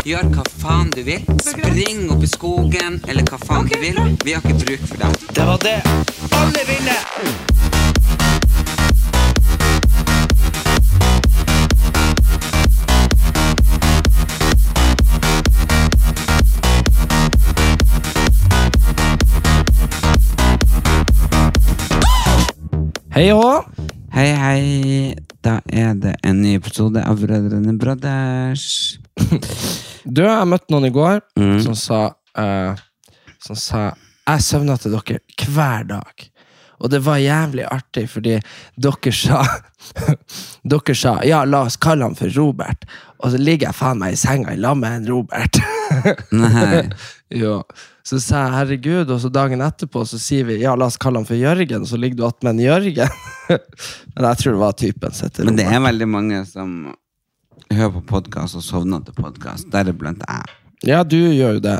Gjør hva faen du vil. Spring opp i skogen, eller hva faen du vil. Vi har ikke bruk for deg. Det var det. Alle vinner! Hei og Hei, hei. Da er det en ny episode av Brødrene Brothers. Du, jeg møtte noen i går Mm. som sa eh, Som sa Jeg søvna til dere hver dag. Og det var jævlig artig, fordi dere sa Dere sa ja, la oss kalle han for Robert. Og så ligger jeg faen meg i senga i lag med en Robert. Nei. jo. Så sa jeg herregud, og så dagen etterpå så sier vi ja, la oss kalle han for Jørgen, Og så ligger du attmed en Jørgen. Men jeg tror det var typen Men det er veldig mange som hører på podkast og sovner til podkast, deriblant jeg. Ja, du gjør jo det.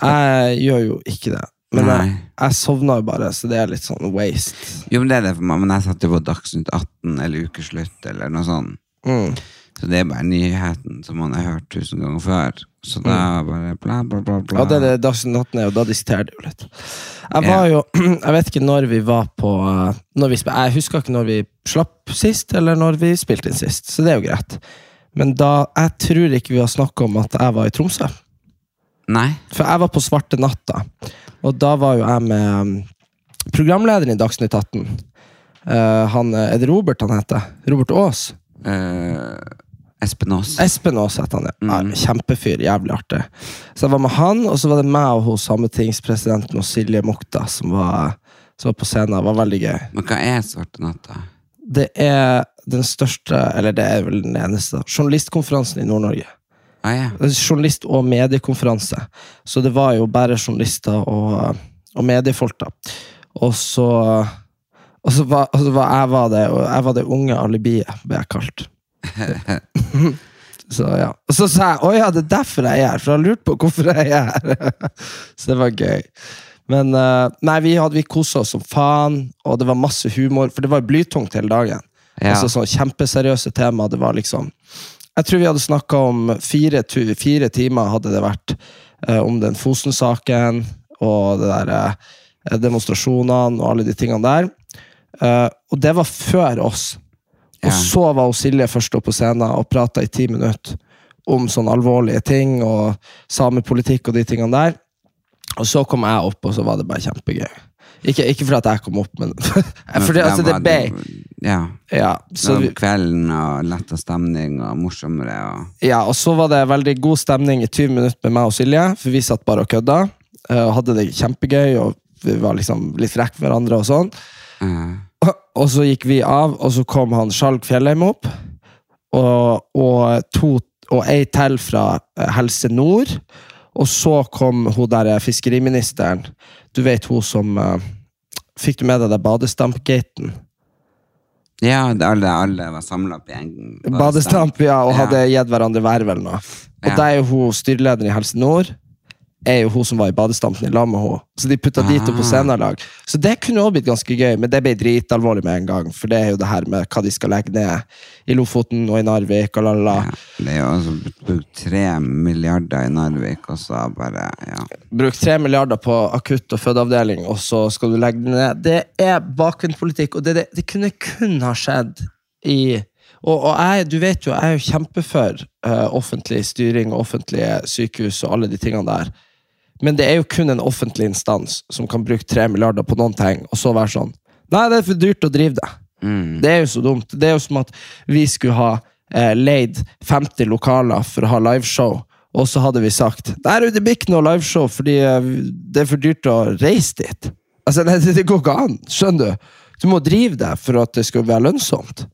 Jeg gjør jo ikke det. Men jeg, jeg sovna jo bare, så det er litt sånn waste. Jo, men det er det for meg, men jeg satt jo på Dagsnytt 18 eller Ukeslutt eller noe sånt. Mm. Så det er bare nyheten som man har hørt tusen ganger før. Så da bare bla, bla, bla, bla. Ja, det er det Dagsnytt 18 er, og da diskuterer de jo litt. Jeg var jo Jeg vet ikke når vi var på uh, når vi, Jeg husker ikke når vi slapp sist, eller når vi spilte inn sist, så det er jo greit. Men da Jeg tror ikke vi har snakka om at jeg var i Tromsø. Nei. For jeg var på Svarte natta, og da var jo jeg med um, programlederen i Dagsnytt 18. Uh, han, uh, er det Robert han heter? Robert Aas? Uh, Espen Aas. Espen Aas heter han, ja. Mm. Kjempefyr. Jævlig artig. Så jeg var med han, og så var det meg og hun sametingspresidenten og Silje Mokta som var, som var på scenen. Det var veldig gøy. Men hva er Svarte natta? Det er den største, eller det er vel den eneste, journalistkonferansen i Nord-Norge. Ah, ja. Journalist- og mediekonferanse. Så det var jo bare journalister og, og mediefolk, da. Og så og så var, og så var jeg var det, og jeg var det unge alibiet, ble jeg kalt. Så ja. Og så sa jeg å ja, det er derfor jeg er her, for jeg har lurt på hvorfor jeg er her. så det var gøy. Men eh, nei, vi, hadde, vi kosa oss som faen, og det var masse humor, for det var blytungt hele dagen. Ja. Altså sånn Kjempeseriøse tema. Det var liksom Jeg tror vi hadde snakka om fire, fire timer, hadde det vært, eh, om den Fosen-saken og det der eh, demonstrasjonene og alle de tingene der. Eh, og det var før oss. Og Ja. så var Silje først oppe på scenen og prata i ti minutter om sånne alvorlige ting og samepolitikk og de tingene der. Og så kom jeg opp, og så var det bare kjempegøy. Ikke, ikke fordi jeg kom opp, men fordi altså, det ble Ja. ja, Så det var kvelden og letta stemning og morsommere og ja, og så var det veldig god stemning i 20 minutter med meg og Silje, for vi satt bare og kødda. eh, Og hadde det kjempegøy, og vi var liksom litt frekke med hverandre og sånn. eh, Og så gikk vi av, og så kom han Skjalg Fjellheim opp. Og, og, to, og ei til fra eh, Helse Nord. Og så kom hun der eh, fiskeriministeren. Du vet hun som uh, Fikk du med deg det badestampgaten? Ja, alle, alle var samla på gjengen. Badestamp, ja, og Ja. hadde gitt hverandre verv eller noe. Og Ja. det er jo hun styrelederen i Helse Nord. Er jo hun som var i badestampen i lag med henne. Så de putta ah. de to på scenelag. Så det kunne også blitt ganske gøy, men det ble dritalvorlig med en gang. For det er jo det her med hva de skal legge ned i Lofoten og i Narvik og la, la, la. Ja, det er jo altså brukt tre milliarder i Narvik, og så bare Ja. Bruk tre milliarder på akutt- og fødeavdeling, og så skal du legge det ned. Det er bakgrunnspolitikk, og det, det, det kunne kun ha skjedd i og, og jeg, du vet jo, jeg er jo kjempefor uh, offentlig styring og offentlige sykehus og alle de tingene der. Men det er jo kun en offentlig instans som kan bruke tre milliarder på noen ting, og så være sånn Nei, det er for dyrt å drive det. Mm. Det er jo så dumt. Det er jo som at vi skulle ha eh, leid 50 lokaler for å ha liveshow, og så hadde vi sagt Nei, det blir ikke noe liveshow fordi eh, det er for dyrt å reise dit. Altså, nei, det, går ikke an. Skjønner du? Du må drive det for at det skal være lønnsomt.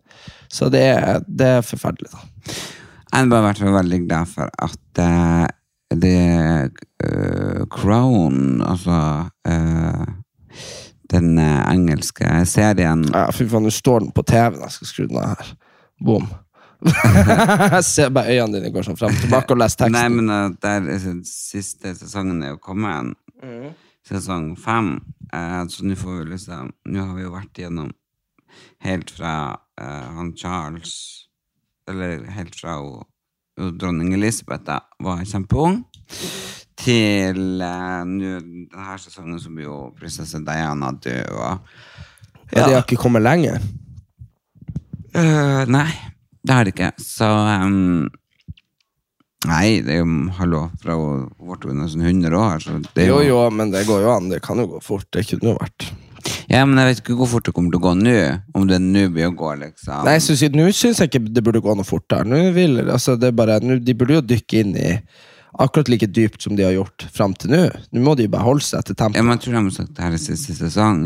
Så det er, det er forferdelig, da. Jeg har bare vært veldig glad for at eh, The uh, Crown, altså uh, den eh, engelske serien Ja, fy faen, nå står den på TV-en. Jeg skal skru den av her. Bom. jeg ser bare øynene dine går sånn frem tilbake og leser teksten. Nei, men uh, der er siste sesongen er jo kommet. Sesong fem. Uh, så nå får vi liksom Nå har vi jo vært gjennom helt fra han Charles Eller helt fra hun dronning Elisabeth da, var kjempeung, til eh, nå denne sesongen som jo prinsesse Diana døde. Og, ja. De har ikke kommet lenger. Uh, nei, det har det ikke. Så um, Nei, det er jo hallo, fra hun ble nesten 100 år. Så det Jo, jo, men det går jo an. Det kan jo gå fort. Det kunne jo vært Ja, men jeg vet ikke hvor fort det kommer til å gå nå. Om det nå blir å gå, liksom. Nei, synes, Nå syns jeg ikke det burde gå noe fortere. Nå vil, altså, det er bare, nå, de burde jo dykke inn i akkurat like dypt som de har gjort fram til nå. Nå må de jo bare holde seg til Ja, men jeg tror de har sagt det her er siste sesong.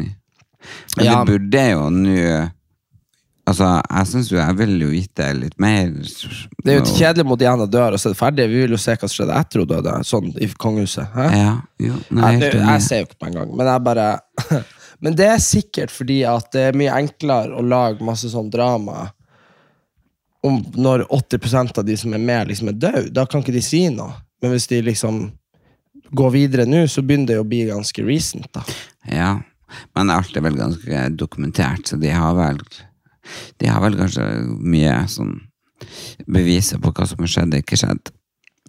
Men Ja. det burde jo nå Altså, jeg syns jo jeg vil jo vite litt mer. Det er jo kjedelig mot Diana dør, og så er det ferdig. Vi vil jo se hva som skjedde etter hun døde, sånn i kongehuset. Ja, jo, nei, jeg, jeg, det, jeg ser jo ikke på en gang, men jeg bare Men det er sikkert fordi at det er mye enklere å lage masse sånn drama om når 80% av de som er med, liksom er døde. Da kan ikke de si noe. Men hvis de liksom går videre nå, så begynner det å bli ganske recent, da. Ja, men alt er vel ganske dokumentert, så de har vel De har vel kanskje mye sånn beviser på hva som har skjedd og ikke skjedd.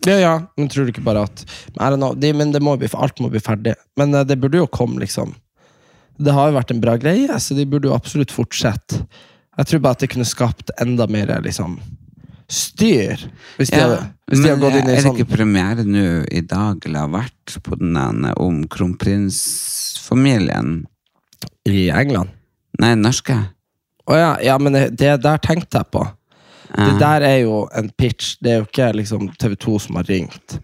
Ja, ja, men tror du ikke bare at Men, know, de, men det må bli, alt må bli ferdig. Men eh, det burde jo komme, liksom. Det har jo vært en bra greie, så de burde jo absolutt fortsette. Jeg tror bare at det kunne skapt enda mer liksom styr. Hvis de, Ja, hadde, hvis de hadde gått inn i er det sånn ikke premiere nå i dag, eller har vært på den ene om kronprinsfamilien? i England. Nei, norske. Å ja, ja, men det, det der tenkte jeg på. Det der er jo en pitch. Det er jo ikke liksom TV2 som har ringt.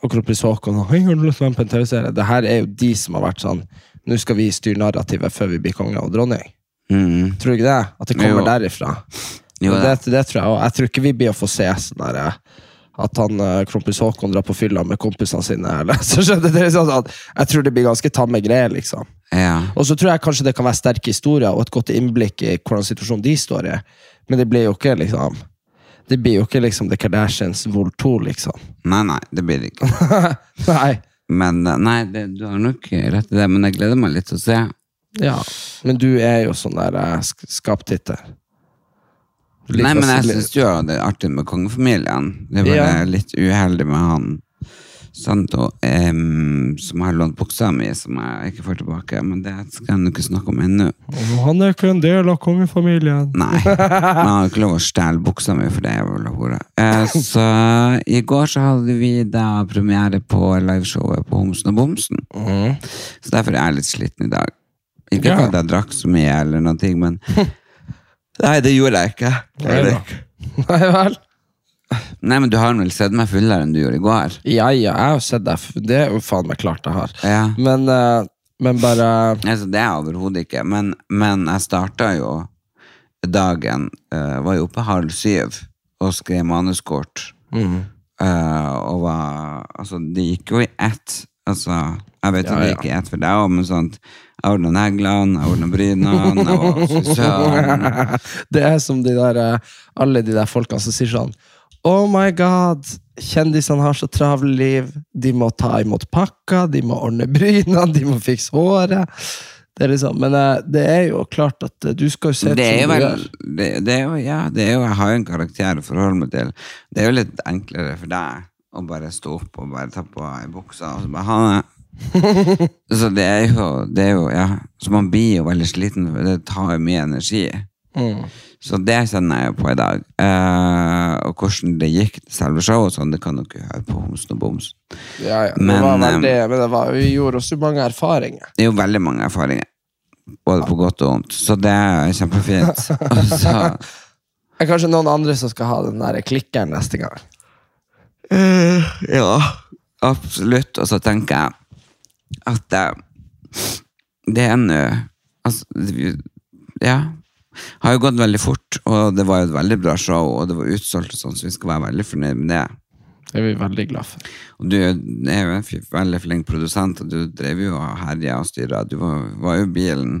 Og kronprins Haakon har lyst til å være med på en TV-serie? Det her er jo de som har vært sånn Nå skal vi styre narrativet før vi blir konge og dronning. Mm. Tror du ikke det? At det kommer Jo. derifra. Jo, det. det, det tror jeg også. Jeg tror ikke vi blir å få se sånn der, eh, at han eh, kronprins Haakon drar på fylla med kompisene sine. Eller, så skjønner det er sånn at jeg tror det blir ganske tamme greier, liksom. Ja. Og så tror jeg kanskje det kan være sterke historier og et godt innblikk i hvordan situasjonen de står i. Men det blir jo ikke liksom Det blir jo ikke liksom The Kardashians vol 2, liksom. Nei, nei, det blir det ikke. Nei. Men eh, nei, det, du har nok rett i det, men jeg gleder meg litt til å se. Ja. Men du er jo sånn der eh, sk- skaptitter. Du liker Nei, men å jeg se- syns jo det er artig med kongefamilien. Det er bare Ja. litt uheldig med han Santo, um, som har lånt buksa mi, som jeg ikke får tilbake. Men det skal jeg ikke snakke om ennå. Han er ikke en del av kongefamilien. Nei. Han har ikke lov å stjele buksa mi, for det er vel hore. Uh, så i går så hadde vi da premiere på liveshowet på Homsen og Bomsen. Så derfor er jeg litt sliten i dag. Ikke Ja. fordi jeg drakk så mye, eller noe, men Nei, det gjorde jeg ikke. Nei, Nei vel? Nei, men du har vel sett meg fullere enn du gjorde i går? Ja, ja, jeg har sett deg. Det er jo faen meg klart jeg har. Ja. Men, eh, men bare Altså, det er jeg overhodet ikke. Men, men jeg starta jo dagen eh, Var jo oppe halv syv og skrev manuskort. Eh, og var Altså, det gikk jo i ett. Altså, jeg vet Ja, at det ja. gikk i ett for deg òg, men sånt Jeg ordna neglene, jeg ordna brynene, frisøren. Det er som de der, eh, alle de der folkene som sier sånn Oh my god, kjendisene har så travle liv. De må ta imot pakka, de må ordne bryna, de må fikse håret. Det er liksom, men eh, det er jo klart at eh, du skal jo se Det er som du vel gjør. det, det er jo, Ja, det er jo Jeg har jo en karakter å forholde meg til. Det er jo litt enklere for deg å bare stå opp og bare ta på ei bukse og så bare ha det. Så det er jo, det er jo ja, Så man blir jo veldig sliten, for det tar jo mye energi. Mm. Så det kjenner jeg jo på i dag. Eh, og hvordan det gikk selve showet, sånn, det kan dere høre på Homsen og Bomsen. Ja, ja. Det Men, var eh, veldig, men det var, vi gjorde også mange erfaringer. Det er jo veldig mange erfaringer. Både på godt og vondt. Så det er kjempefint. Så Det er kanskje noen andre som skal ha den der klikkeren neste gang. Eh, ja, absolutt. Og så tenker jeg at eh, det er nå Altså, ja. Har jo gått veldig fort, og det var jo et veldig bra show, og det var utsolgt, og sånn, så vi skal være veldig fornøyd med det. Det er vi veldig glad for. Og du er jo en veldig flink produsent, og du drev jo og herja og styra. Du var, var jo bilen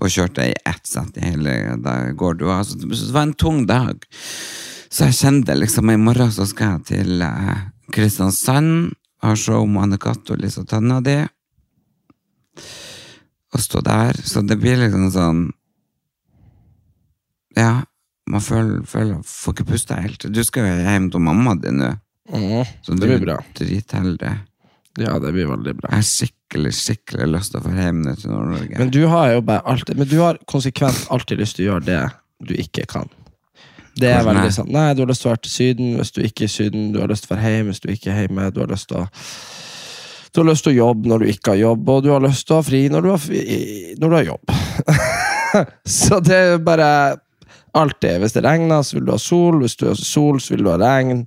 og kjørte i ett sett i hele går. Du altså, det var en tung dag. Så jeg kjente liksom i morgen så skal jeg til eh, Kristiansand, ha show med Anne-Cath og Lisa Tønna di. Og stå der. Så det blir liksom sånn Ja, man føler, føler får ikke puste helt. Du skal jo hjem til mamma di nå. Så det du blir bra. dritheldig. Ja, det blir veldig bra. Jeg har skikkelig, skikkelig lyst til å få hjem nå til Nord-Norge. Men du har jo bare alltid Men du har konsekvent alltid lyst til å gjøre det du ikke kan. Det er Hvordan veldig det? sånn Nei, du har lyst til å være til Syden hvis du ikke er i Syden. Du har lyst til å være hjemme hvis du ikke er hjemme. Du har lyst til å du har lyst til å jobbe når du ikke har jobb, og du har lyst til å ha fri når du har, fri, når du har jobb. så det er jo bare alltid. Hvis det regner, så vil du ha sol. Hvis du har sol, så vil du ha regn.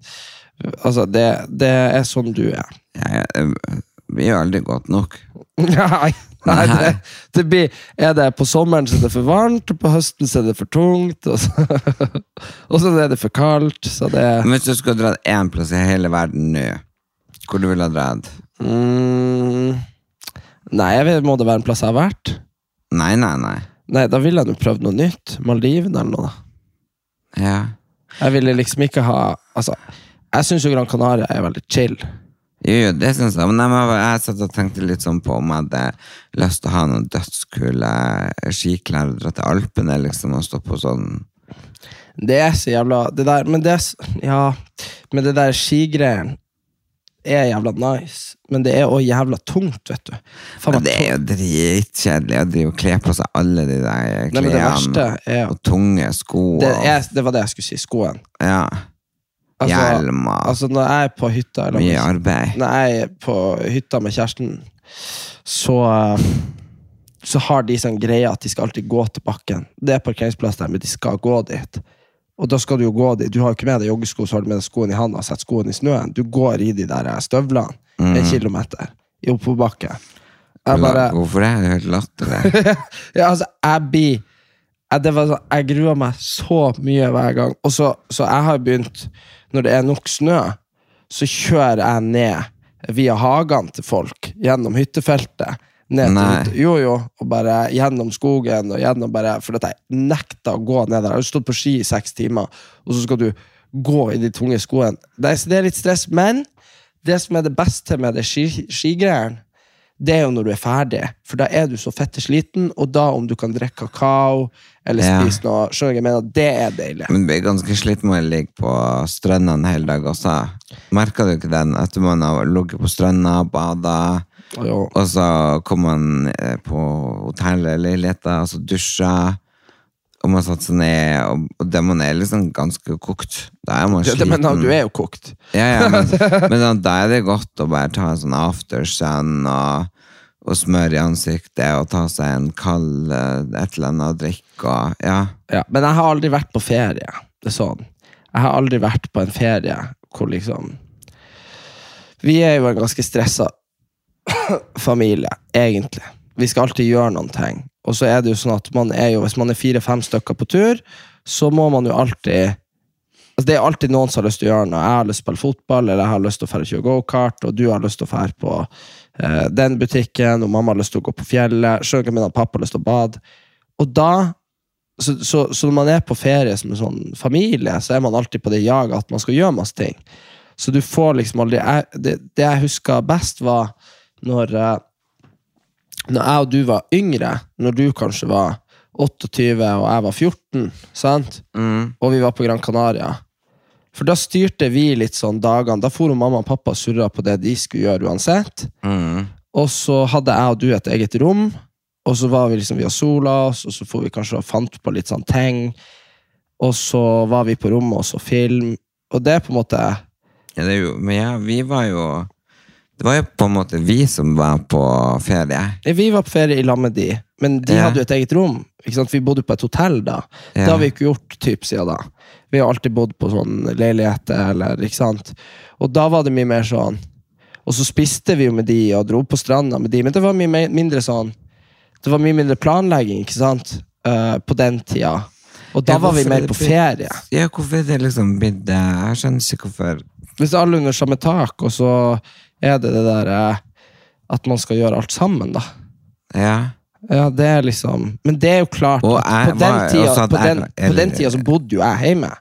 Altså, det, det er sånn du er. Jeg, jeg, vi er aldri godt nok. Nei, nei det, det blir, er det på sommeren så er det for varmt, og på høsten så er det for tungt, og så, og så er det for kaldt, så det Men hvis du skulle dratt én plass i hele verden nå, hvor du ville ha dratt? mm, Nei, må det være en plass jeg har vært? Nei, nei, nei. Nei, da ville jeg jo prøvd noe nytt. Maldivene eller noe. Ja. Jeg ville liksom ikke ha Altså, jeg syns jo Gran Canaria er veldig chill. Jo, jo, det syns jeg. Men jeg, jeg satt og tenkte litt sånn på om jeg hadde lyst til å ha noen dødskule skiklær og dra til Alpene liksom, og stå på sånn Det er så jævla det der, Men det Ja, men det der skigreiene er jævla nice. Men det er òg jævla tungt, vet du. Faen det er jo dritkjedelig å drive og kle på seg alle de der klærne. Og tunge sko. det, er, det var det jeg skulle si. Skoen. Ja. Altså, Hjelm og altså, når jeg er på hytta eller mye arbeid. Når jeg er på hytta med kjæresten, så Så har de sånn greie at de skal alltid gå til bakken. Det er parkeringsplass der, men de skal gå dit. Og da skal du jo gå de, Du har jo ikke med deg joggesko, så har du med deg skoene i handa og setter skoene i snøen. Du går i de der støvlene en kilometer i oppoverbakke. Hvorfor det? Det er helt latterlig. ja, altså, jeg blir jeg, det var sånn, jeg gruer meg så mye hver gang. Og så, så jeg har begynt, når det er nok snø, så kjører jeg ned via hagene til folk, gjennom hyttefeltet. Ned Nei. Jo, jo, og bare gjennom skogen, og gjennom bare, for at jeg nekter å gå ned der. Jeg har stått på ski i seks timer, og så skal du gå i de tunge skoene. Det det er litt stress, men det som er det beste med det ski- skigreiene, det er jo når du er ferdig, for da er du så fette sliten, og da om du kan drikke kakao eller Ja. spise noe, skjønner jeg mener, det er deilig. Men du blir ganske sliten når du ligger på strendene hele dag også. Merker du ikke den? Etter man har ligget på strønda, bada, Jo. og så kommer man eh, på hotell eller leiligheter, og så dusjer, og man satt seg ned, og, og det man er liksom ganske kokt. Da er man sliten. men da, du er jo kokt. Ja, ja, men, men da er det godt å bare ta en sånn aftersun og, og smøre i ansiktet og ta seg en kald eh, et eller annet å drikke og ja. Ja, men jeg har aldri vært på ferie. Det er sånn. Jeg har aldri vært på en ferie hvor liksom Vi er jo en ganske stressa familie, egentlig. Vi skal alltid gjøre noen ting. Og så er det jo sånn at man jo, hvis man er fire-fem stykker på tur, så må man jo alltid Altså Det er alltid noen som har lyst til å gjøre noe. Jeg har lyst til å spille fotball, eller jeg har lyst til å fære og kjøre gokart, og du har lyst til å fære på eh, den butikken, og mamma har lyst til å gå på fjellet. Skjønner min og pappa har lyst til å bade. Og da så, så, så når man er på ferie som en sånn familie, så er man alltid på det jaget at man skal gjøre masse ting. Så du får liksom aldri jeg, det, det jeg husker best, var når eh, Når jeg og du var yngre, når du kanskje var 28 og jeg var 14, sant? og vi var på Gran Canaria. For da styrte vi litt sånn dagene. Da for mamma og pappa og surra på det de skulle gjøre uansett. Og så hadde jeg og du et eget rom, og så var vi liksom, vi har sola oss, og så får vi kanskje og fant på litt sånn ting. Og så var vi på rommet og så film. Og det er på en måte ja, det er jo, Men ja, vi var jo Det var jo på en måte vi som var på ferie. Vi var på ferie i lag med de, men de Ja. hadde jo et eget rom. Vi bodde på et hotell da. Ja. Det har vi ikke gjort typ siden da. Vi har alltid bodd på sånn leiligheter, eller, ikke sant? Og da var det mye mer sånn Og så spiste vi jo med de og dro på stranda med de, men det var mye mindre sånn Det var mye mindre planlegging, ikke sant? uh, på den tida. Og da Ja, var vi er mer på ferie. Ja, hvorfor er det liksom blitt eh, Jeg skjønner ikke hvorfor Hvis alle er under samme tak, og så er det det der eh, at man skal gjøre alt sammen, da. Ja. Ja, det er liksom Men det er jo klart at jeg på den tida, på den, på den tida så bodde jo jeg hjemme.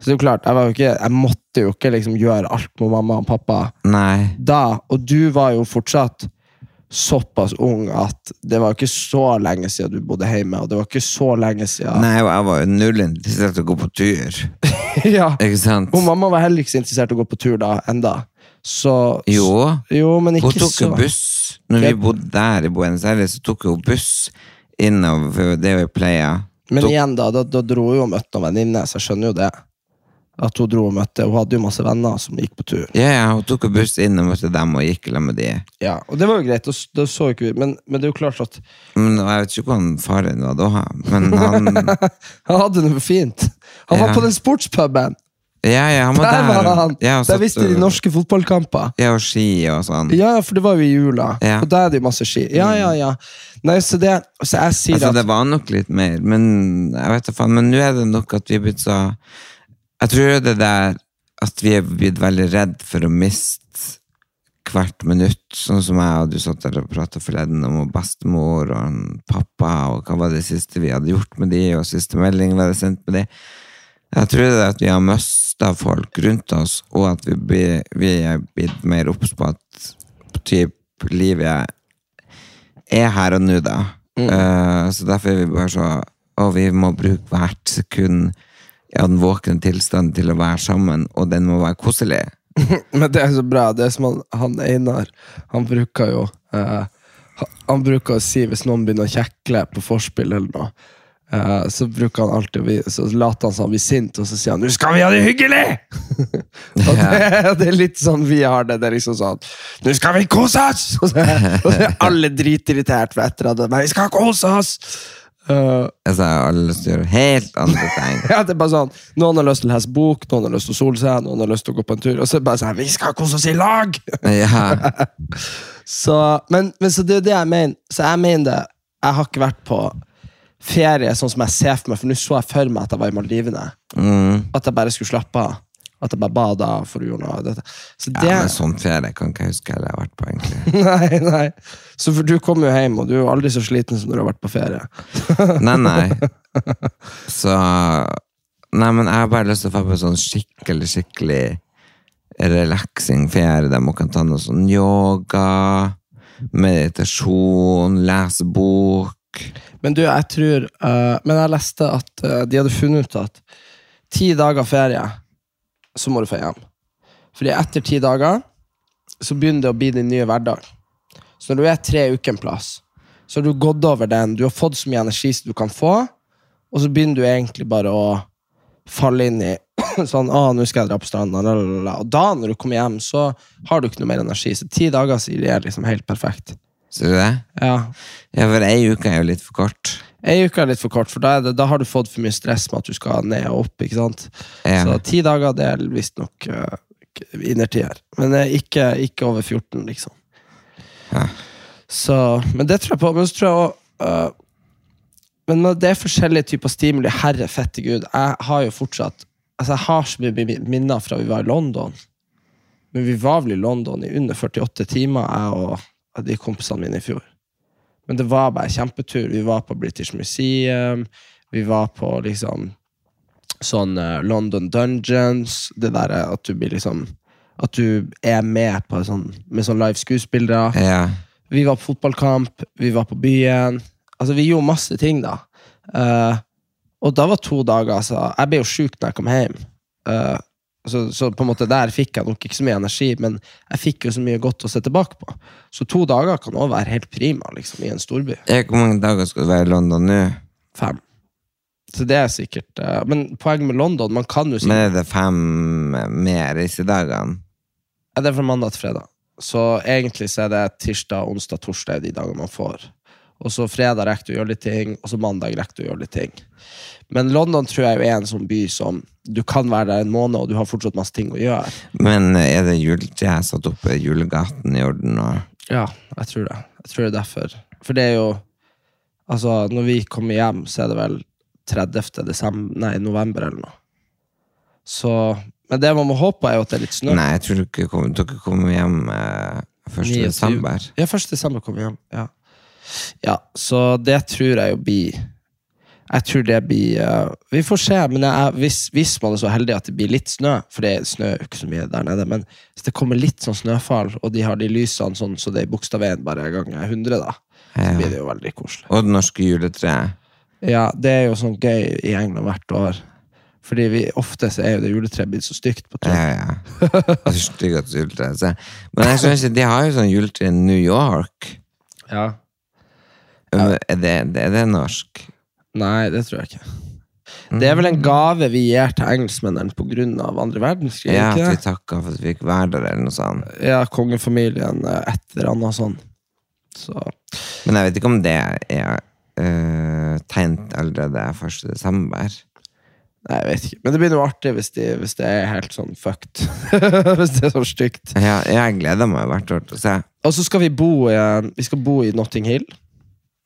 Så det er jo klart, jeg, var jo ikke, jeg måtte jo ikke liksom gjøre alt med mamma og pappa Nei. da. Og du var jo fortsatt såpass ung at det var ikke så lenge siden du bodde hjemme, og det var ikke så lenge siden Nei, jeg var jo null interessert i å gå på tur. ja. Ikke sant? Og mamma var heller ikke så interessert i å gå på tur da, enda. Så Jo. Jo, men Hun tok så jo buss. Når vi bodde der i Buenos Aires, så tok hun buss innover det vi pleier. Men Tok- igjen, da, da, da dro hun og møtte noen venninner, så jeg skjønner jo det. At hun dro og møtte Hun hadde jo masse venner som gikk på tur. Ja, ja, hun tok jo buss inn og møtte dem og gikk sammen med de. Ja, Og det var jo greit, s- da så ikke vi men, men det er jo klart at Men jeg vet ikke hvordan faren var da, men han han hadde det fint. Han Ja. var på den sportspuben! Ja, ja, han var Der der. var han! Ja, Der visste de norske fotballkamper. Ja, og ski og sånn. Ja, for det var jo i jula, Ja. og da er det jo masse ski. Ja, ja, ja. Nei, så det Så jeg sier Altså, at det var nok litt mer, men jeg vet da faen. Men nå er det nok at vi er blitt så Jeg tror det der at vi er blitt veldig redd for å miste hvert minutt, sånn som jeg og du satt der og prata forleden om bestemor og pappa, og hva var det siste vi hadde gjort med de, og siste melding vi hadde sendt med de. Jeg tror det er at vi har mista folk rundt oss, og at vi, blir, vi er blitt mer obs på at typ, livet er her og nå, da. Eh, så derfor er vi bare så Og vi må bruke hvert sekund av den våkne tilstanden til å være sammen, og den må være koselig. Men det er så bra. Det er som han, han Einar Han bruker jo han- Han bruker å si hvis noen begynner å kjekle på forspill eller noe, eh, så bruker han alltid Så later han som han blir sint, og så sier han 'Nå skal vi ha det hyggelig!' og det, det er litt sånn vi har det. Det er liksom sånn 'Nå skal vi kose oss!' Og så, og så er alle dritirritert for etter at vi skal kose oss! Uh, Altså, har alle lyst til å gjøre helt andre ting. ja, det er bare sånn Noen har lyst til å lese bok, noen har lyst til å sole seg, noen har lyst til å gå på en tur. Og så er det bare sånn Vi skal kose oss i lag! Ja. Så, men, men så det er jo det jeg mener. Så jeg mener det. Jeg har ikke vært på ferie sånn som jeg ser for meg, for nå så jeg for meg at jeg var i Maldivene. Mm. At jeg bare skulle slappe av. At jeg bare bada for noe av dette. Så det ja, men sånn ferie kan ikke jeg huske jeg har vært på, egentlig. Nei, nei. Så for du kommer jo hjem, og du er jo aldri så sliten som når du har vært på ferie. Nei, nei. Så Nei, men jeg har bare lyst til å få på sånn skikkelig, skikkelig relaxing ferie der man kan ta noe sånn yoga, meditasjon, lese bok. Men du, jeg tror uh, Men jeg leste at uh, de hadde funnet ut at ti dager ferie, så må du få hjem. Fordi etter ti dager så begynner det å bli din nye hverdag. Så når du er tre uker en plass, så har du gått over den, du har fått så mye energi som du kan få, og så begynner du egentlig bare å falle inn i sånn, å, nå skal jeg dra på lalalala. og da når du kommer hjem, så har du ikke noe mer energi. Så ti dager sier er liksom helt perfekt. Ser du det? Ja, Ja, for ei uke er jo litt for kort. Ei uke er litt for kort, for da, det, da har du fått for mye stress med at du skal ned og opp. ikke sant? Ja. Så ti dager det er visstnok uh, innertier. Men eh, ikke, ikke over 14, liksom. Ja. Så, men det tror jeg på. Men så tror jeg også, uh, Men det er forskjellige typer stimuli. Herre fette gud. Jeg har jo fortsatt Altså Jeg har så mye minner fra vi var i London. Men vi var vel i London i under 48 timer, jeg og de kompisene mine i fjor. Men det var bare kjempetur. Vi var på British Museum. Vi var på liksom sånn eh, London Dungeons. Det der eh, at du blir liksom At du er med på sånn, med sånn live skuespillere. Ja. Vi var på fotballkamp, vi var på byen. Altså, vi gjorde masse ting, da. Uh, og da var to dager altså, Jeg ble jo sjuk når jeg kom hjem. Eh, så, så på en måte der fikk jeg nok ikke så mye energi, men jeg fikk jo så mye godt å se tilbake på. Så to dager kan òg være helt prima liksom, i en storby. Hvor mange dager skal du være i London nå? Fem. Så det er sikkert uh, Men poenget med London Man kan jo si Men er det fem med reisedagene? Ja, Det er fra mandag til fredag. Så egentlig så er det tirsdag, onsdag, torsdag de dagene man får. Og så fredag rekker du å gjøre litt ting, og så mandag rekker du å gjøre litt ting. Men London tror jeg er en sånn by som du kan være der en måned, og du har fortsatt masse ting å gjøre. Men er det juletreet satt opp i julegaten i orden? Og... Ja, jeg tror det. Jeg tror det er derfor. For det er jo Altså, når vi kommer hjem, så er det vel 30. Desember, nei, november eller noe. Så Men det man må håpe, er jo at det er litt snø. Nei, jeg tror dere kommer, dere kommer hjem eh, 1. 29. desember. Ja, 1. desember kommer vi hjem. Ja. Ja, så det tror jeg jo blir Jeg tror det blir uh, Vi får se, men jeg, hvis, hvis man er så heldig at det blir litt snø, for det snør jo ikke så mye der nede, men hvis det kommer litt sånn snøfall, og de har de lysene sånn så det er i Bogstadveien bare ganger 100, da, så blir det jo veldig koselig. Og det norske juletreet. Ja, det er jo sånn gøy i England hvert år. Fordi vi, ofte så er jo det juletreet blitt så stygt på tur. Ja, ja. Det er stygt at juletreet Men jeg skjønner ikke, de har jo sånn juletre i New York. Ja. Er det, er det norsk? Nei, det tror jeg ikke. Det er vel en gave vi gir til engelskmennene av andre verdenskrig? Ja, at vi takka for at vi fikk være der, eller noe sånt. Ja, kongefamilien, eh, et eller annet sånt. Så Men jeg vet ikke om det er uh, tegnet allerede 1. desember. Nei, jeg vet ikke. Men det blir noe artig hvis, de, hvis det er helt sånn fucked. hvis det er så stygt. Ja, jeg gleder meg hvert år til å se. Og så skal vi bo i, vi skal bo i Notting Hill.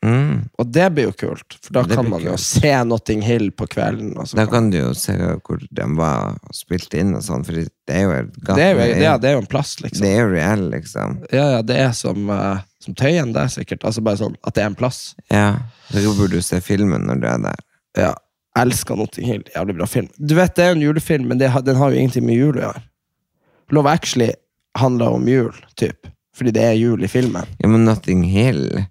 Mm. Og det blir jo kult, for da Det kan man jo kult. se Notting Hill på kvelden. Og Da kan du jo se hvor de var spilt inn og sånn, for det er jo et gatt det, er jo, ja, det er jo en plass, liksom. det er jo reell, liksom. Ja, ja, det er som, uh, som Tøyen, det er sikkert. Altså bare sånn at det er en plass. Ja, så burde du se filmen når du er der. Ja, elsker Notting Hill. Jævlig bra film. Du vet, det er jo en julefilm, men det, har- den har jo ingenting med jul å gjøre. Love Actually handler om jul, typ. Fordi det er jul i filmen. Ja, men Notting Hill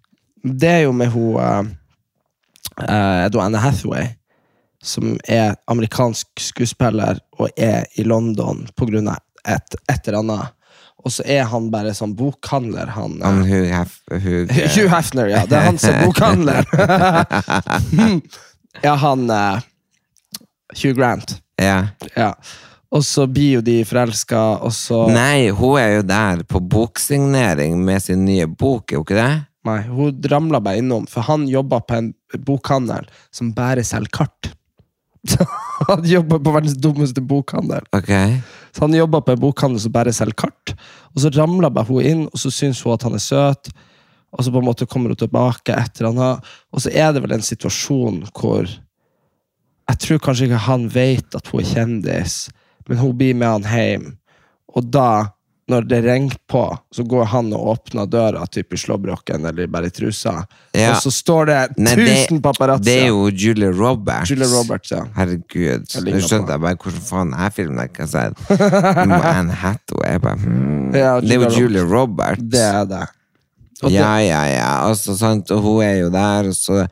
Det er jo med hun uh, Anne Hathaway, som er amerikansk skuespiller og er i London av et, et eller annet. Og så er han bare sånn bokhandler, han. Han Hugh Hef... Hugh, Hugh Hefner, ja. Det er han som er bokhandler. ja, han Hugh Grant. Yeah. Ja. Og så blir jo de forelska, og så Nei, hun er jo der på boksignering med sin nye bok, er hun ikke det? Nei, hun ramla bare innom, for han jobba på en bokhandel som bare selger kart. Så han jobba på verdens dummeste bokhandel. Okay. Så han jobba på en bokhandel som bare selger kart. Og så ramla bare hun inn, og så syns hun at han er søt. Og så på en måte kommer hun tilbake etter han har Og så er det vel en situasjon hvor Jeg tror kanskje ikke han vet at hun er kjendis, men hun blir med han hjem. Og da, når det ringer på, så går han og åpner døra, typ i slåbroken eller bare i trusa. Ja. Og så står det Nei, det, tusen paparazzi. det er jo Julia Roberts. Julia Roberts, ja. Herregud. Nå skjønte jeg bare hvordan faen er filmen jeg ikke har sett. Anne Hathaway. Jeg bare, hmm. Ja, det er jo Julia Roberts. Det er det. Og ja, ja, ja. Og, sant? og hun er jo der, og så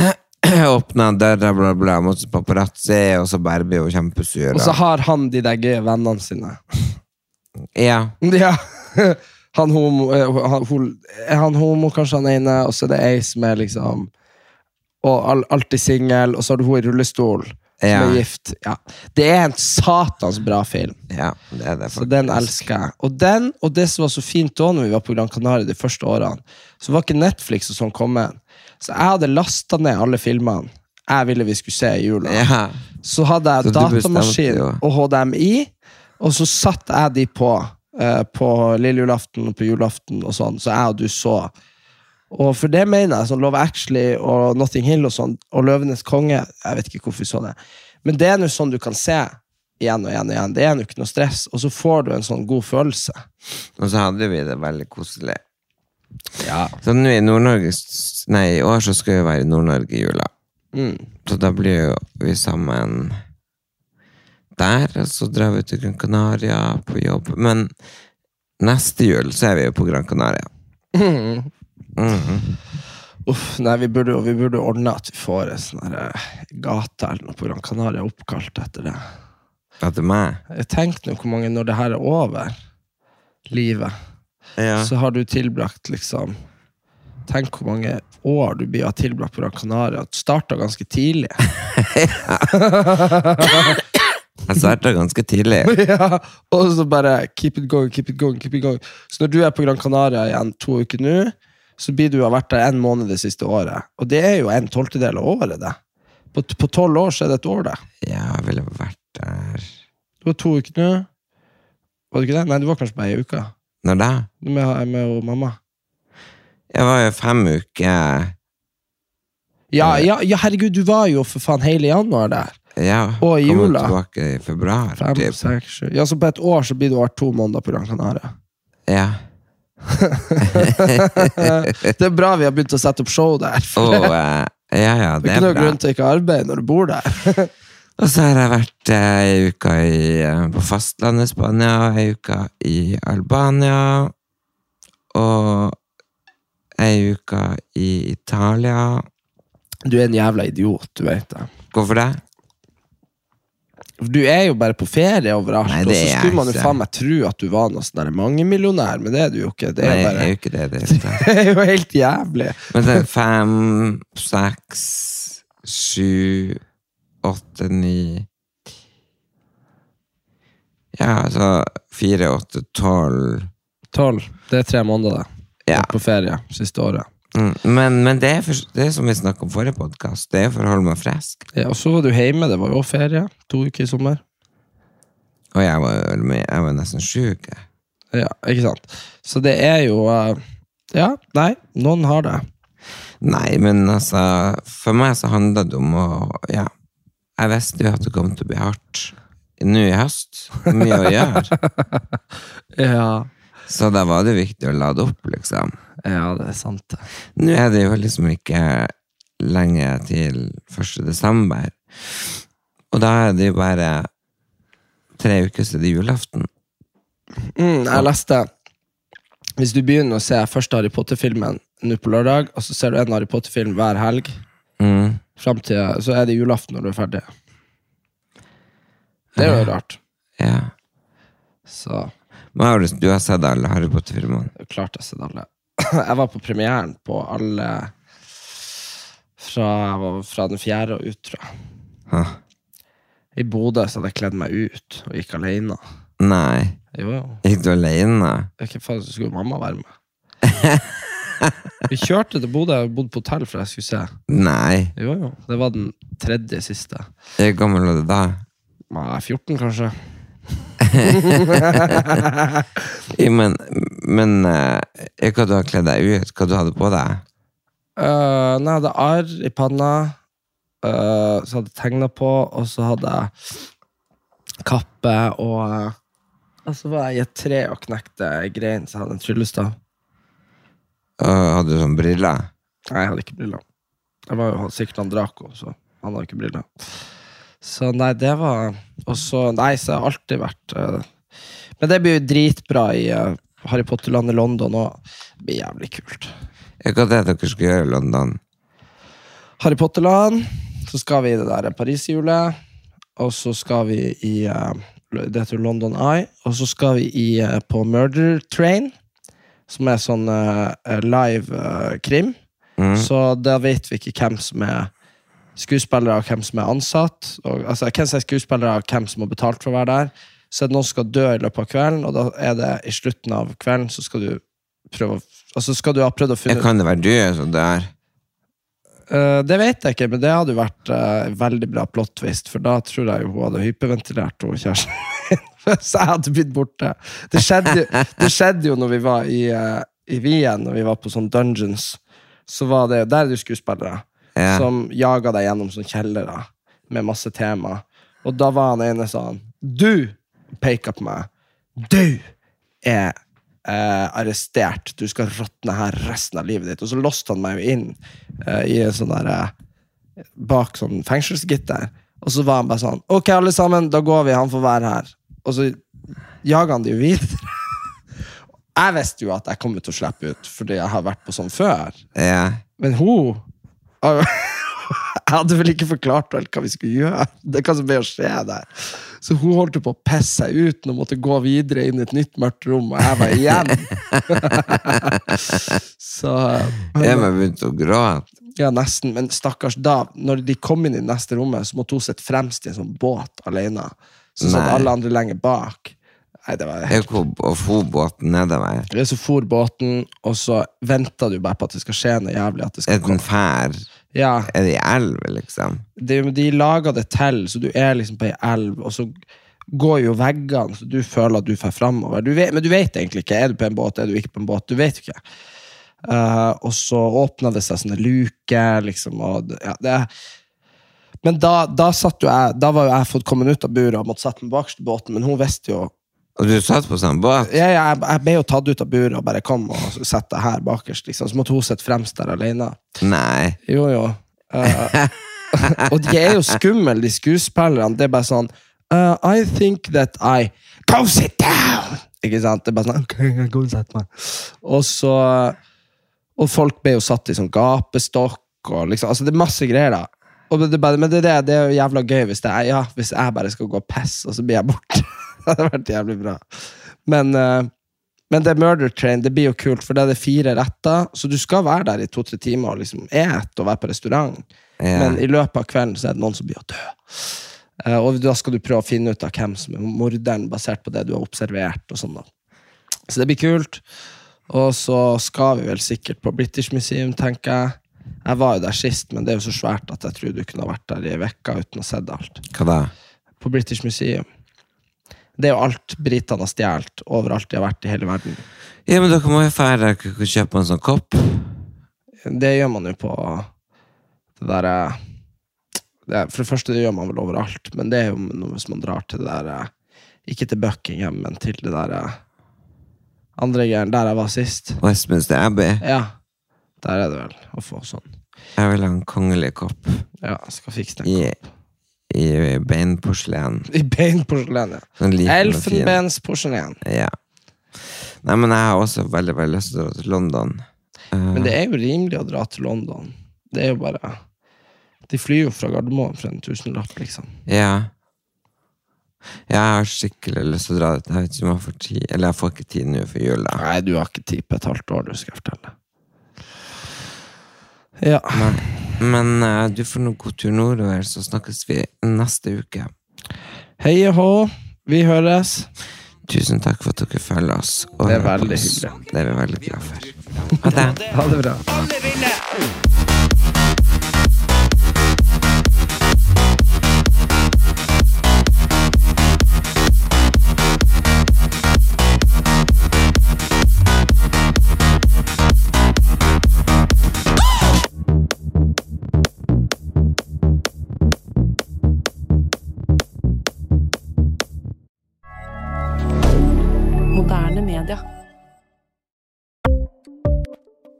åpner døra, bla, bla, mot paparazzi, og så bare blir hun kjempesur. Og så har han de der gøye vennene sine. Ja. Ja. Han homo, eh, han, er han homo, kanskje han ene, og så er det ei som er liksom Og all, alltid singel, og så har du hun i rullestol som Ja. er gift. Ja. Det er en satans bra film. ja, det er det Så den elsker jeg. Og den, og det som var så fint da når vi var på Gran Canaria de første årene, så var ikke Netflix og sånn kommet. Så jeg hadde lasta ned alle filmene jeg ville vi skulle se i jula. Ja. Så hadde jeg Så datamaskin og HDMI, og så satt jeg de på eh, på lille julaften og på julaften og sånn, så jeg og du så. Og for det mener jeg, sånn Love Actually og Notting Hill og sånn, og Løvenes konge Jeg vet ikke hvorfor vi så det. Men det er nå sånn du kan se igjen og igjen og igjen. Det er nå ikke noe stress, og så får du en sånn god følelse. Og så hadde vi det veldig koselig. Ja. Så nå i Nord-Norge Nei, i år så skal vi være i Nord-Norge i jula. Mm. Så da blir jo vi sammen der, og så drar vi til Gran Canaria på jobb. Men neste jul så er vi jo på Gran Canaria. Uff, nei, vi burde vi burde ordne at vi får en sånn eh, gate eller noe på Gran Canaria oppkalt etter det. Etter meg. Tenkte nå hvor mange, når det her er over, livet, Ja. så har du tilbrakt liksom Tenk hvor mange år du blir tilbrakt på Gran Canaria. Du starta ganske tidlig. Jeg starta ganske tidlig. ja, og så bare keep it going, keep it going, keep it going. Så når du er på Gran Canaria igjen to uker nå, så blir du ha vært der en måned det siste året. Og det er jo en tolvtedel av året, det. På på tolv år så er det et år, det. Ja, jeg ville vært der Du var to uker nå. Var det ikke det? Nei, du var kanskje bare ei uke. Når da? Med, med og mamma. Jeg var jo fem uker Ja, ja, ja, herregud, du var jo for faen hele januar der. Ja, Og i kommer jula. tilbake i februar. Fem, typ. seks, sju Ja, så på et år så blir du vært to måneder på Gran Canaria. Ja. Det er bra vi har begynt å sette opp show der. Oh, eh, ja, ja, det det er ikke noe bra. grunn til å ikke arbeide når du bor der. Og så har jeg vært ei uh, uke i, uh, på fastlandet i Spania, ei uke i Albania, og ei uke i Italia. Du er en jævla idiot, du vet det. Hvorfor det? Du er jo bare på ferie overalt, Nei, og så er skulle man jo faen meg tro at du var noe sånn mangemillionær, men det er du jo ikke. Det Nei, er, jeg er jo ikke det. det, er det. er jo helt jævlig. Men det er fem, seks, sju, åtte, ni Ja, altså fire, åtte, tolv Tolv. Det er tre måneder Ja. på ferie siste året. Mm, Men, men det, er for, det er som vi snakket om forrige podkast, det er for å holde meg frisk. Ja, og så var du hjemme, det var jo ferie. To uker i sommer. Og jeg var, jeg var nesten sjuk. Ja, ikke sant? Så det er jo eh, Ja, nei, noen har det. Nei, men altså For meg så handla det om å Ja. Jeg visste jo at det kom til å bli hardt nå i høst. Mye å gjøre. Ja. Så da var det viktig å lade opp, liksom. ja, det er sant. Nå er det jo liksom ikke lenge til 1. desember. Og da er det jo bare tre uker siden julaften. Mm, jeg leste Hvis du begynner å se første Harry Potter-filmen nå på lørdag, og så ser du en Harry Potter-film hver helg, Mm. til, så er det julaften når du er ferdig. Det er jo rart. Ja. Så har du, du har sett alle Harry Potter-filmene? er klart jeg har sett alle. Jeg var på premieren på alle fra, fra den fjerde og ut, tror jeg. Hæ? I Bodø så hadde jeg kledd meg ut og gikk alene. Nei. Jo, jo. Gikk du alene? Ikke faen, så skulle mamma være med. Vi kjørte til Bodø, jeg bodde på hotell for jeg skulle se. Nei. Jo, jo. Det var den tredje siste. Hvor gammel var du da? Nei, 14, kanskje. Men men eh, hva du har kledd deg ut? Hva du hadde på deg? Uh, nei, jeg hadde arr i panna, uh, så hadde jeg tegna på, og så hadde jeg kappe og uh, så var jeg i et tre og knekte grein, så jeg hadde en tryllestav. Og hadde du sånn briller? Nei, jeg hadde ikke briller. Jeg var jo sikkert han Draco, så han hadde ikke briller. Så nei, det var Og så Nei, så har jeg alltid vært uh, Men det blir jo dritbra i uh, Harry Potter-landet i London òg. Det blir jævlig kult. Hva er det dere skal gjøre i London? Harry Potter-land, så skal vi i det der Paris-hjulet, og så skal vi i uh, det heter London Eye, og så skal vi i, på Murder Train, som er sånn live krim. Mm. Så da vet vi ikke hvem som er skuespillere, og hvem som er ansatt. Og, altså, hvem som er skuespillere, og hvem som har betalt for å være der. Så er det noen som skal dø i løpet av kvelden, og da er det i slutten av kvelden så skal du prøve å Altså skal du ha prøvd å finne kan det være du som dør? Uh, det vet jeg ikke, men det hadde jo vært uh, veldig bra plot twist, for da tror jeg jo hun hadde hyperventilert og kjæresten min. Så jeg hadde blitt borte. Det skjedde, jo- det skjedde jo når vi var i, uh, i Wien, når vi var på sånn dungeons. Så var det, Der er det jo skuespillere Ja. som jaga deg gjennom sånne kjellere med masse tema. Og da var han ene sånn Du! Peka på meg. Du er eh, arrestert. Du skal råtne her resten av livet ditt. Og så låste han meg jo inn eh, i en sånn der eh, Bak sånn fengselsgitter. Og så var han bare sånn Ok, alle sammen, da går vi. Han får være her. Og så jaga han de jo videre. Jeg visste jo at jeg kom til å slippe ut, fordi jeg har vært på sånn før. Ja. Men hun Jeg hadde vel ikke forklart alt hva vi skulle gjøre. Det er hva som ble å skje der. Så hun holdt på å pisse seg ut og måtte gå videre inn i et nytt mørkt rom, og jeg var igjen. Så Jeg begynte å gråte. Ja, nesten. Men stakkars da, når de kom inn i neste rommet, så måtte hun sitte fremst i en sånn båt alene. Så satt alle andre lenger bak. Nei, det var helt... og for båten nedover. Så for båten, og så venter du bare på at det skal skje noe jævlig. At det skal Er den fær? Ja, Er det i elv, liksom? De, de lager det til, så du er liksom på ei elv, og så går jo veggene, så du føler at du får framover. Du vet, men du vet egentlig ikke. Er du på en båt, er du ikke på en båt? Du vet ikke. Uh, og så åpner det seg sånne luker, liksom, og ja, det Men da, da satt jo jeg Da var jo jeg fått kommet ut av buret og måtte sette meg bak båten, men hun visste jo du satt på samme båt? jeg, jeg, jeg ble jo tatt ut av buret og bare kom og sett deg her bakerst, liksom. Så måtte hun sitte fremst der alene. Nei. Jo, jo. Eh, og de er jo skumle, de skuespillerne. Det er bare sånn uh, I think that I Go sit down! Ikke sant? Det er bare sånn Ok, går og setter meg. Og så Og folk ble jo satt i sånn gapestokk og liksom Altså, det er masse greier, da. Og det er bare, men det, er det, det er jo jævla gøy hvis, det er, ja, hvis jeg bare skal gå og pisse, og så blir jeg borte. det hadde vært jævlig bra. Men eh, men det er Murder Train det blir jo kult, for det er det fire retter. Så du skal være der i to-tre timer og liksom et og være på restaurant. Ja. Men i løpet av kvelden så er det noen som blir å dø. Eh, og da skal du prøve å finne ut av hvem som er morderen, basert på det du har observert. og sånn da. Så det blir kult. Og så skal vi vel sikkert på British Museum, tenker jeg. Jeg var jo der sist, men det er jo så svært at jeg tror du kunne vært der i ei uke uten å ha sett alt. Hva da? På British Museum. Det er jo alt britene har stjålet overalt de har vært i hele verden. Ja, men dere må jo feire å kjøpe en sånn kopp. Det gjør man jo på det derre er- For det første, det gjør man vel overalt, men det er jo noe hvis man drar til det der Ikke til Buckingham, men til det der andre greien der jeg var sist. Westminster Abbey. Ja, der er det vel å få sånn. Jeg vil ha en kongelig kopp. Ja, skal fikse den. I, i beinporselen. I beinporselen, ja. Sånn. Elfenbensporselen. Ja. Nei, men jeg har også veldig veldig lyst til å dra til London. Uh, Men det er jo rimelig å dra til London. Det er jo bare De flyr jo fra Gardermoen for en tusenlapp, liksom. Ja. Jeg har skikkelig lyst til å dra dit. Jeg vet ikke om jeg får tid Eller jeg får ikke tid nå for jula. Nei, du har ikke tid på et halvt år, du skal jeg fortelle. Ja. Men, men uh, du får nå god tur nordover, så snakkes vi neste uke. Hei og hå, vi høres. Tusen takk for at dere følger oss. Det er veldig oss. hyggelig. Det er vi veldig glad for. Ha det. Ha det bra.